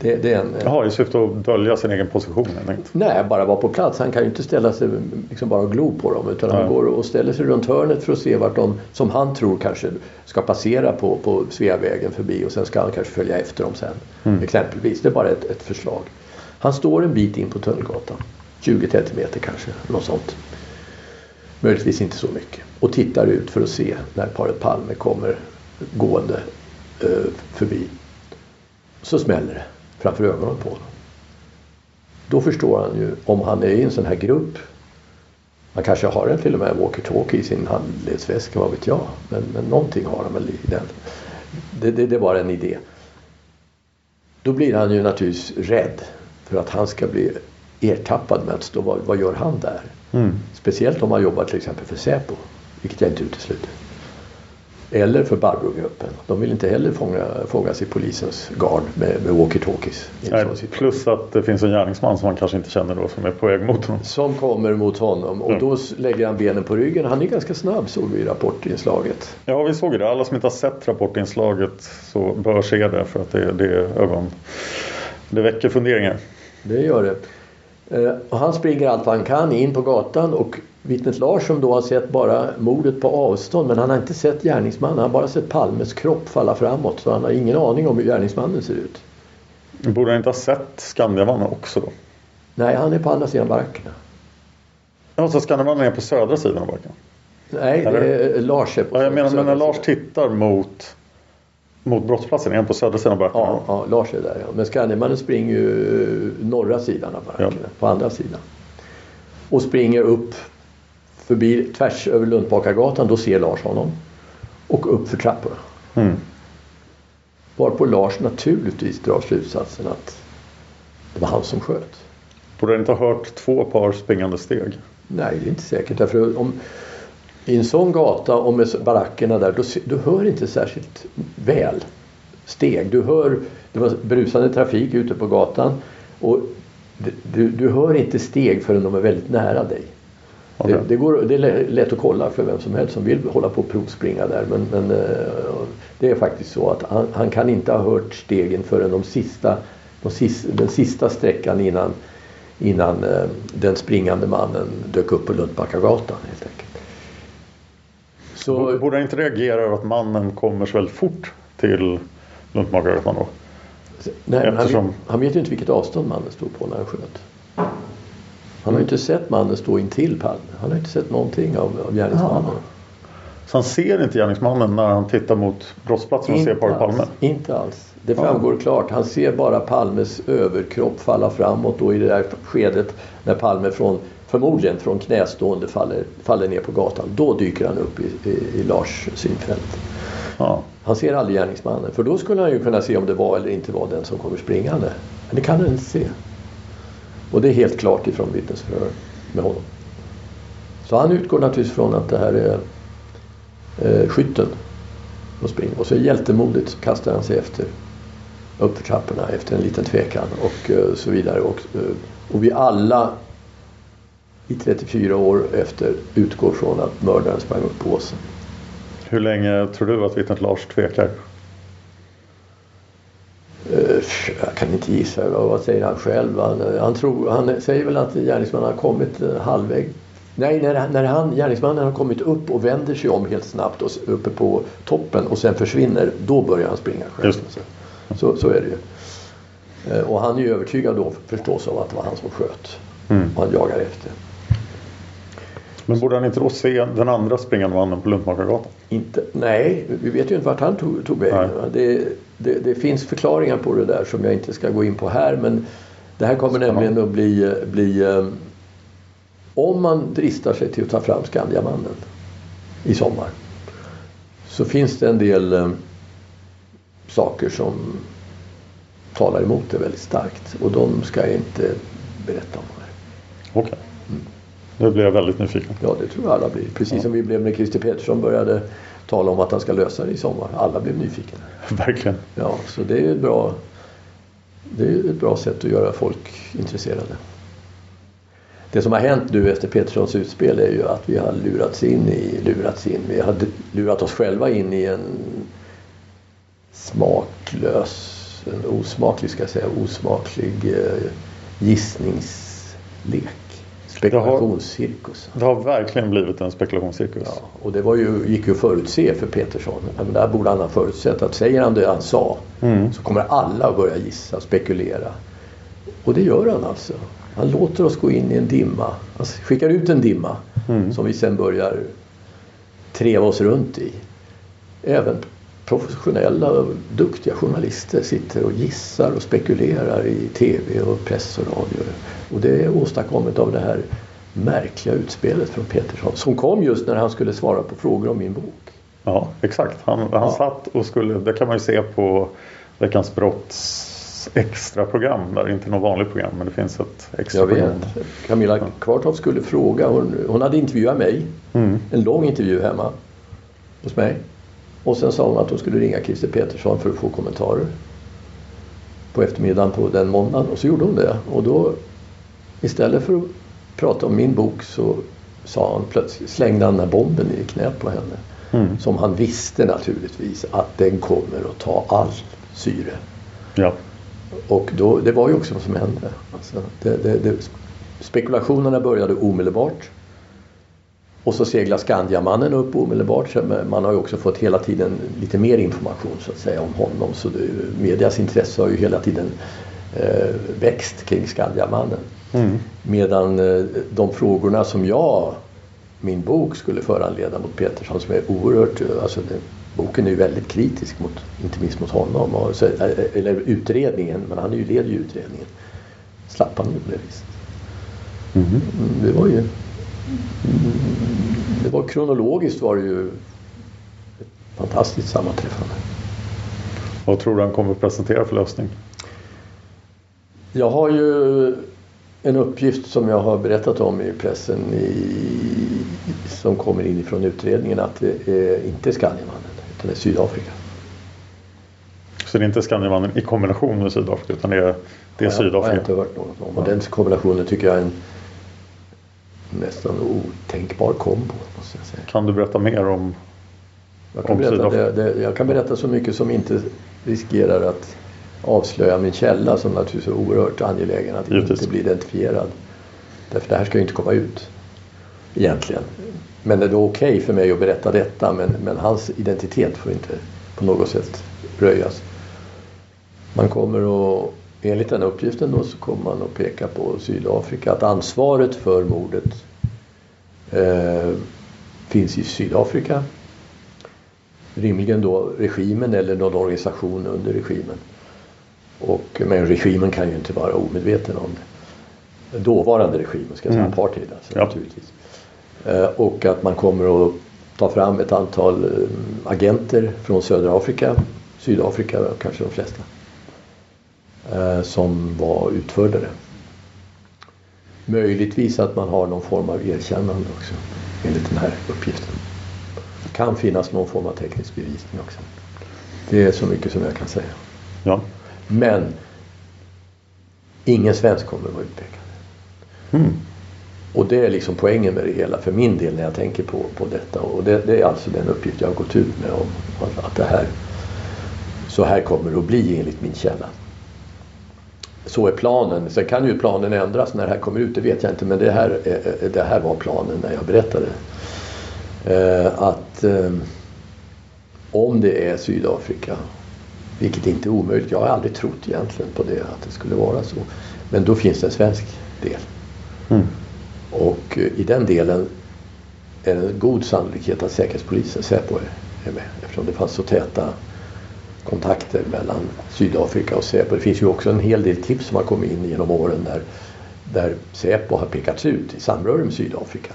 Det, det är en, Jaha, i syfte att dölja sin egen position? Nej, bara vara på plats. Han kan ju inte ställa sig liksom bara och glo på dem utan ja. han går och ställer sig runt hörnet för att se vart de, som han tror kanske ska passera på, på Sveavägen förbi och sen ska han kanske följa efter dem sen. Mm. Exempelvis, det är bara ett, ett förslag. Han står en bit in på Tunnelgatan. 20-30 meter kanske, något sånt möjligtvis inte så mycket. Och tittar ut för att se när paret Palme kommer gående eh, förbi. Så smäller det framför ögonen på honom. Då förstår han ju om han är i en sån här grupp. Han kanske har en till och med walkie-talkie i sin handledsväska, vad vet jag. Men, men någonting har han väl i den. Det, det, det var en idé. Då blir han ju naturligtvis rädd för att han ska bli ertappad med att stå. Vad, vad gör han där? Mm. Speciellt om han jobbar till exempel för Säpo. Vilket jag inte utesluter. Eller för Barbro-gruppen. De vill inte heller fånga, fångas i polisens gard med, med walkie-talkies. plus att det finns en gärningsman som han kanske inte känner då som är på väg mot honom. Som kommer mot honom och Mm. då lägger han benen på ryggen. Han är ganska snabb såg vi i rapportinslaget. Ja, vi såg det. Alla som inte har sett rapportinslaget så bör se det för att det, det är ögon... Det väcker funderingar. Det gör det. Eh, Och han springer allt vad han kan in på gatan och vittnet Lars som då har sett bara mordet på avstånd men han har inte sett gärningsmannen. Han har bara sett Palmes kropp falla framåt så han har ingen aning om hur gärningsmannen ser ut. Borde han inte ha sett Skandiamannen också då? Nej, han är på andra sidan barackerna. Ja, så Skandiamannen är på södra sidan av backen? Nej, Lars är på Ja, jag menar, men när Lars tittar mot, mot brottsplatsen, är han på södra sidan av backen? Ja, ja, Lars är där ja. Men Skandiamannen springer ju norra sidan av barackerna, på andra sidan. Och springer upp förbi tvärs över Lundbakargatan, då ser Lars honom. Och upp för trapporna. Mm. Varpå Lars naturligtvis drar slutsatsen att det var han som sköt. Borde han inte ha hört två par springande steg? Nej, det är inte säkert. Därför om, I en sån gata och med barackerna där, då, du hör inte särskilt väl steg. Du hör, det var brusande trafik ute på gatan och du, du hör inte steg förrän de är väldigt nära dig. Okej. Det, det, går, det är lä- lätt att kolla för vem som helst som vill hålla på och provspringa där. Men, men eh, det är faktiskt så att han, han kan inte ha hört stegen förrän de sista, de sista, den sista sträckan innan, innan eh, den springande mannen dök upp på Luntbackagatan helt enkelt. Så, Borde han inte reagera över att mannen kommer så väldigt fort till Luntmakargatan då? nej, han, eftersom- vet, han vet ju inte vilket avstånd mannen stod på när han sköt. Han har ju inte sett mannen stå intill Palme. Han har inte sett någonting av, av gärningsmannen. Så han ser inte gärningsmannen när han tittar mot brottsplatsen och ser paret Palme? inte alls. Det framgår klart. Han ser bara Palmes överkropp falla framåt då i det där skedet när Palme från, förmodligen från knästående faller, faller ner på gatan. Då dyker han upp i, i, i Lars synfält. Ja. Han ser aldrig gärningsmannen. För då skulle han ju kunna se om det var eller inte var den som kommer springande. Men det kan han inte se. Och det är helt klart ifrån vittnesförhör med honom. Så han utgår naturligtvis från att det här är eh, skytten som springer. Och så hjältemodigt så kastar han sig efter upp för trapporna efter en liten tvekan och eh, så vidare. Och, eh, och vi alla i 34 år efter utgår från att mördaren sprang upp på åsen. Hur länge tror du att vittnet Lars tvekar? Eh, Jag kan inte gissa. Vad säger han själv? Han, han, tror, han säger väl att gärningsmannen har kommit eh, halvväg. Nej, när, när han, gärningsmannen har kommit upp och vänder sig om helt snabbt och uppe på toppen och sen försvinner, då börjar han springa själv. Just Så, så, är det ju. Eh, Och han är ju övertygad då förstås om att det var han som sköt. Mm. Och han jagar efter. Men borde han inte då se den andra springande mannen på Luntmakargatan? Inte, nej, vi vet ju inte vart han tog, tog vägen. Det, det, det finns förklaringar på det där som jag inte ska gå in på här. Men det här kommer nämligen att bli, bli eh, om man dristar sig till att ta fram Skandiamannen i sommar så finns det en del eh, saker som talar emot det väldigt starkt och de ska jag inte berätta om här. Okej. Nu blir jag väldigt nyfiken. Ja, det tror jag alla blir. Precis som vi blev när Christer Pettersson började tala om att han ska lösa det i sommar. Alla blev nyfikna. Verkligen. Ja, så det är ett bra, det är ett bra sätt att göra folk intresserade. Det som har hänt nu efter Petterssons utspel är ju att vi har lurats in i, lurats in, vi har lurat oss själva in i en smaklös, en osmaklig ska jag säga, osmaklig eh, gissningslek. Spekulationscirkus. Det har verkligen blivit en spekulationscirkus. Ja, och det var ju, gick ju att förutse för Petersson. Men där borde han ha förutsett att säger han det han sa Mm. så kommer alla att börja gissa, spekulera. Och det gör han alltså. Han låter oss gå in i en dimma. Han skickar ut en dimma Mm. som vi sen börjar treva oss runt i. Även professionella och duktiga journalister sitter och gissar och spekulerar i tv och press och radio. Och det är åstadkommet av det här märkliga utspelet från Petersson som kom just när han skulle svara på frågor om min bok. Ja, exakt. Han, han Ja. satt och skulle, det kan man ju se på Veckans Brotts extra program där, inte något vanligt program men det finns ett extra Jag program. vet. Camilla Kvartoft skulle fråga. Hon, hon hade intervjuat mig. Mm. En lång intervju hemma hos mig. Och sen sa hon att hon skulle ringa Christer Petersson för att få kommentarer. På eftermiddagen på den måndagen. Och så gjorde hon det. Och då istället för att prata om min bok så sa han plötsligt, slängde han den här bomben i knät på henne. Mm. Som han visste naturligtvis att den kommer att ta all syre. Ja. Och då, det var ju också vad som hände. Alltså, det, det, det, spekulationerna började omedelbart. Och så seglar Skandiamannen upp omedelbart. Man har ju också fått hela tiden lite mer information så att säga om honom. Så det, medias intresse har ju hela tiden eh, växt kring Skandiamannen. Mm. Medan eh, de frågorna som jag, min bok skulle föranleda mot Petersson som är oerhört, alltså det, boken är ju väldigt kritisk mot, inte minst mot honom. Och så, eh, eller utredningen, men han är ju leder ju utredningen. Slapp han ju på det viset. Mm. Mm, Det var ju... Det var kronologiskt var det ju ett fantastiskt sammanträffande. Vad tror du han kommer att presentera för lösning? Jag har ju en uppgift som jag har berättat om i pressen i, som kommer inifrån utredningen att det är inte Skandiamannen utan det är Sydafrika. Så det är inte Skandiamannen i kombination med Sydafrika utan det är, det är Har jag- har jag Sydafrika? inte hört något om. Och den kombinationen tycker jag är en nästan otänkbar kombo. Måste jag säga. Kan du berätta mer om, Jag kan, om berätta, det, det, jag kan berätta så mycket som inte riskerar att avslöja min källa som naturligtvis är oerhört angelägen att Givetvis. inte bli identifierad. Därför det här ska ju inte komma ut egentligen. Men det är då okej för mig att berätta detta men, men hans identitet får inte på något sätt röjas. Man kommer att, enligt den uppgiften då, så kommer man att peka på Sydafrika att ansvaret för mordet eh, finns i Sydafrika. Rimligen då regimen eller någon organisation under regimen. Och, men regimen kan ju inte vara omedveten om det. Dåvarande regimen, ska jag säga, Mm. apartheid alltså, Ja. naturligtvis. Eh, och att man kommer att ta fram ett antal eh, agenter från södra Afrika, Sydafrika kanske de flesta. Eh, som var utförde det. Möjligtvis att man har någon form av erkännande också enligt den här uppgiften. Det kan finnas någon form av teknisk bevisning också. Det är så mycket som jag kan säga. Ja. Men ingen svensk kommer att vara utpekad. Mm. Och det är liksom poängen med det hela för min del när jag tänker på, på detta. Och det, det är alltså den uppgift jag har gått ut med om att, att det här så här kommer det att bli enligt min källa. Så är planen. Sen kan ju planen ändras när det här kommer ut, det vet jag inte. Men det här, är- det här var planen när jag berättade. Eh, att eh, om det är Sydafrika, vilket inte är omöjligt. Jag har aldrig trott egentligen på det, att det skulle vara så. Men då finns det en svensk del. Mm. Och eh, i den delen är det en god sannolikhet att Säkerhetspolisen, Säpo, är med. Eftersom det fanns så täta kontakter mellan Sydafrika och Säpo. Det finns ju också en hel del tips som har kommit in genom åren där, där Säpo har pekats ut i samröre med Sydafrika.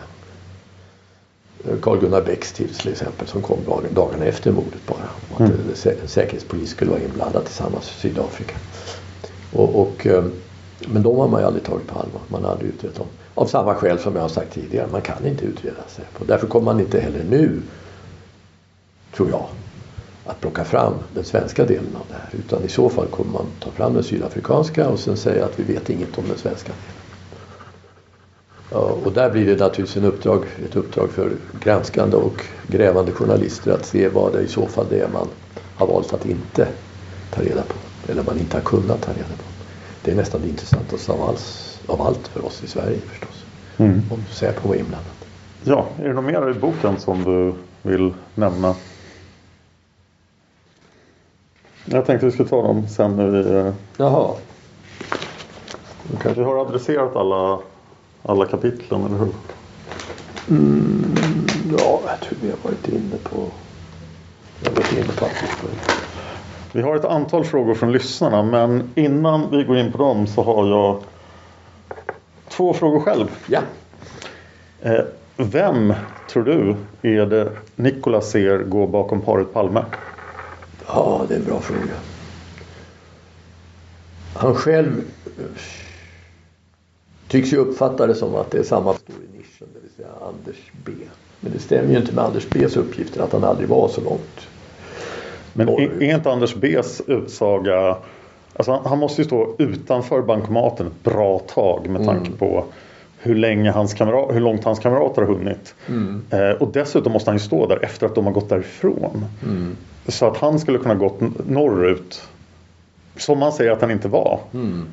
Carl Gunnar Bäcks tips till exempel som kom dagen, dagarna efter mordet bara. Att Mm. sä- Säkerhetspolis skulle vara inblandad tillsammans med Sydafrika. Och, och, eh, men de har man ju aldrig tagit på allvar. Man har aldrig utrett dem. Av samma skäl som jag har sagt tidigare. Man kan inte utreda Säpo. Därför kommer man inte heller nu, tror jag, att plocka fram den svenska delen av det här. Utan i så fall kommer man ta fram den sydafrikanska och sen säga att vi vet inget om den svenska delen. Och där blir det naturligtvis en uppdrag, ett uppdrag för granskande och grävande journalister att se vad det i så fall det är man har valt att inte ta reda på. Eller man inte har kunnat ta reda på. Det är nästan det intressantaste av, alls, av allt för oss i Sverige förstås. Mm. Om Säpo var inblandad. Ja, är det något mer i boken som du vill nämna? Jag tänkte vi skulle ta dem sen när vi... eh, Jaha. Vi har adresserat alla, alla kapitlen, eller hur? Mm, ja, jag tror vi har varit inne på... Jag har varit inne på. Vi har ett antal frågor från lyssnarna men innan vi går in på dem så har jag två frågor själv. Ja. Eh, vem tror du är det Nikola ser gå bakom paret Palme? Ja, det är en bra fråga. Han själv eh, tycks ju uppfatta det som att det är samma står i nischen, det vill säga Anders B. Men det stämmer ju inte med Anders B's uppgifter att han aldrig var så långt. Men är, är inte Anders B's utsaga Alltså han, han måste ju stå utanför bankomaten ett bra tag med tanke Mm. på hur, länge hans kamrat, hur långt hans kamrater har hunnit. Mm. Eh, och dessutom måste han ju stå där efter att de har gått därifrån. Mm. Så att han skulle kunna gått norrut. Som han säger att han inte var. Mm.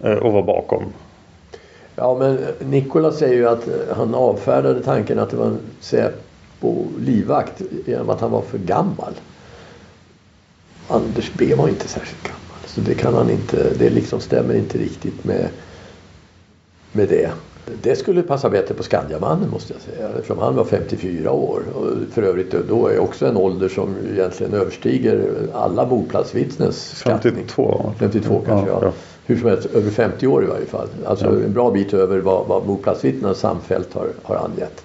Eh, och var bakom. Ja, men Nikola säger ju att eh, han avfärdade tanken att det var en Säpo-livvakt genom att han var för gammal. Anders B var inte särskilt gammal. Så det kan han inte, det liksom stämmer inte riktigt med, med det. Det skulle passa bättre på Skandiamannen måste jag säga. Eftersom han var 54 år. Och för övrigt då är också en ålder som egentligen överstiger alla mordplatsvittnens skattning. 52. 52 kanske ja. Ja. Hur som helst över 50 år i varje fall. Alltså Ja. en bra bit över vad, vad mordplatsvittnena samfällt har, har angett.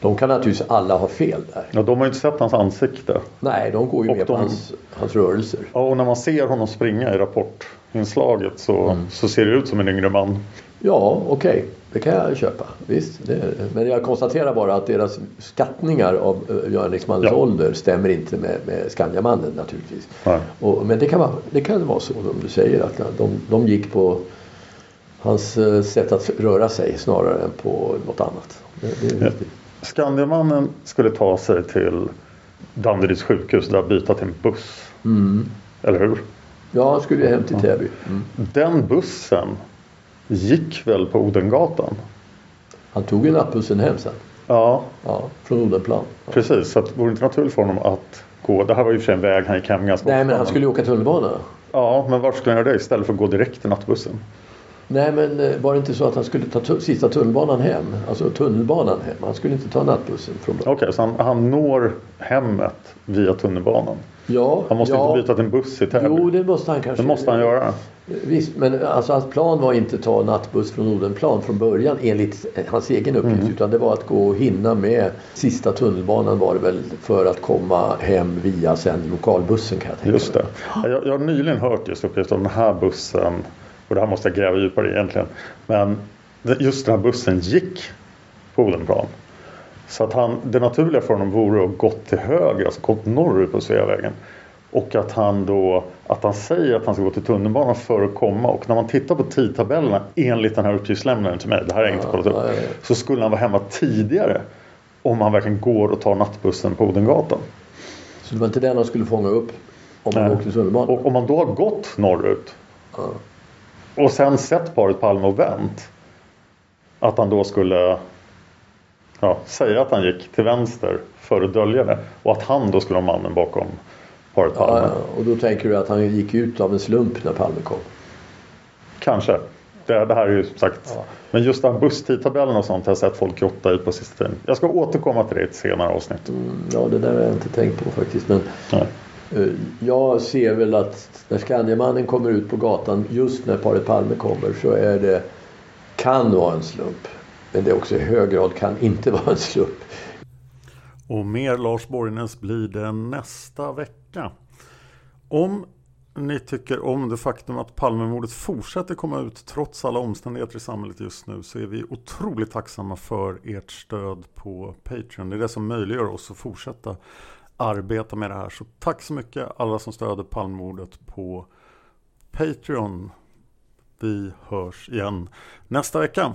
De kan naturligtvis alla ha fel där. Ja, de har ju inte sett hans ansikte. Nej, de går ju Och med på de- hans, hans rörelser. Ja, och när man ser honom springa i rapportinslaget så, Mm. så ser det ut som en yngre man. Ja, okej. Det kan jag köpa. Visst. Det, men jag konstaterar bara att deras skattningar av uh, Göran Riksmannens Ja. ålder stämmer inte med, med Skandiamannen naturligtvis. Och, men det kan, vara, det kan vara så som du säger att de, de gick på hans eh, sätt att röra sig snarare än på något annat. Det, det är Ja. riktigt. Skandiamannen skulle ta sig till Danderyds sjukhus där byta till en buss. Mm. Eller hur? Ja, han skulle ju hem till Täby. Mm. Den bussen gick väl på Odengatan? Han tog ju nattbussen hem sen. Ja, Ja, från Odenplan. precis. Så att, vore det inte naturligt för honom att gå? Det här var ju för sig en väg han gick hem ganska Nej, ofta, men han skulle ju åka tunnelbana. Ja, men varför skulle han göra det istället för att gå direkt till nattbussen? Nej, men eh, var det inte så att han skulle ta tu- sista tunnelbanan hem? Alltså tunnelbanan hem. Han skulle inte ta nattbussen från början. Okej, så han, han når hemmet via tunnelbanan. Ja, Han måste ja. inte byta till en buss i Täby. Jo, det måste han kanske. det måste han göra. Visst, men alltså hans plan var inte att ta nattbuss från Odenplan från början enligt hans egen uppgift. Mm. Utan det var att gå och hinna med sista tunnelbanan var det väl för att komma hem via sen lokalbussen kan jag tänka Just det. Jag, jag har nyligen hört just uppgift om den här bussen. Och det här måste jag gräva djupare i egentligen. Men just den här bussen gick på Odenplan. Så att han, det naturliga för honom vore att gått till höger, alltså gått norrut på Sveavägen. Och att han då, att han säger att han ska gå till tunnelbanan för att komma. Och när man tittar på tidtabellerna enligt den här uppgiftslämnaren till mig, det här har jag inte kollat upp. Så skulle han vara hemma tidigare. Om han verkligen går och tar nattbussen på Odengatan. Så det var inte den han skulle fånga upp om han åkte tunnelbanan? Och om man då har gått norrut Ja. och sen sett paret Palme och vänt. Att han då skulle ja, säga att han gick till vänster för att dölja det. Och att han då skulle vara mannen bakom Palme. Ja. Och då tänker du att han gick ut av en slump när Palme kom? Kanske. Det, det här är ju som sagt. Ja. Men just den busstidtabellen och sånt har jag sett folk grotta i på sista tiden. Jag ska återkomma till det i ett senare avsnitt. Mm, ja, det där har jag inte tänkt på faktiskt. Men Nej. eh, jag ser väl att när Skandiamannen kommer ut på gatan just när paret Palme kommer så är det kan vara en slump. Men det är också i hög grad kan inte vara en slump. Och mer Lars Borgnäs blir det nästa vecka. Om ni tycker om det faktum att Palmemordet fortsätter komma ut trots alla omständigheter i samhället just nu så är vi otroligt tacksamma för ert stöd på Patreon. Det är det som möjliggör oss att fortsätta arbeta med det här. Så tack så mycket alla som stöder Palmemordet på Patreon. Vi hörs igen nästa vecka.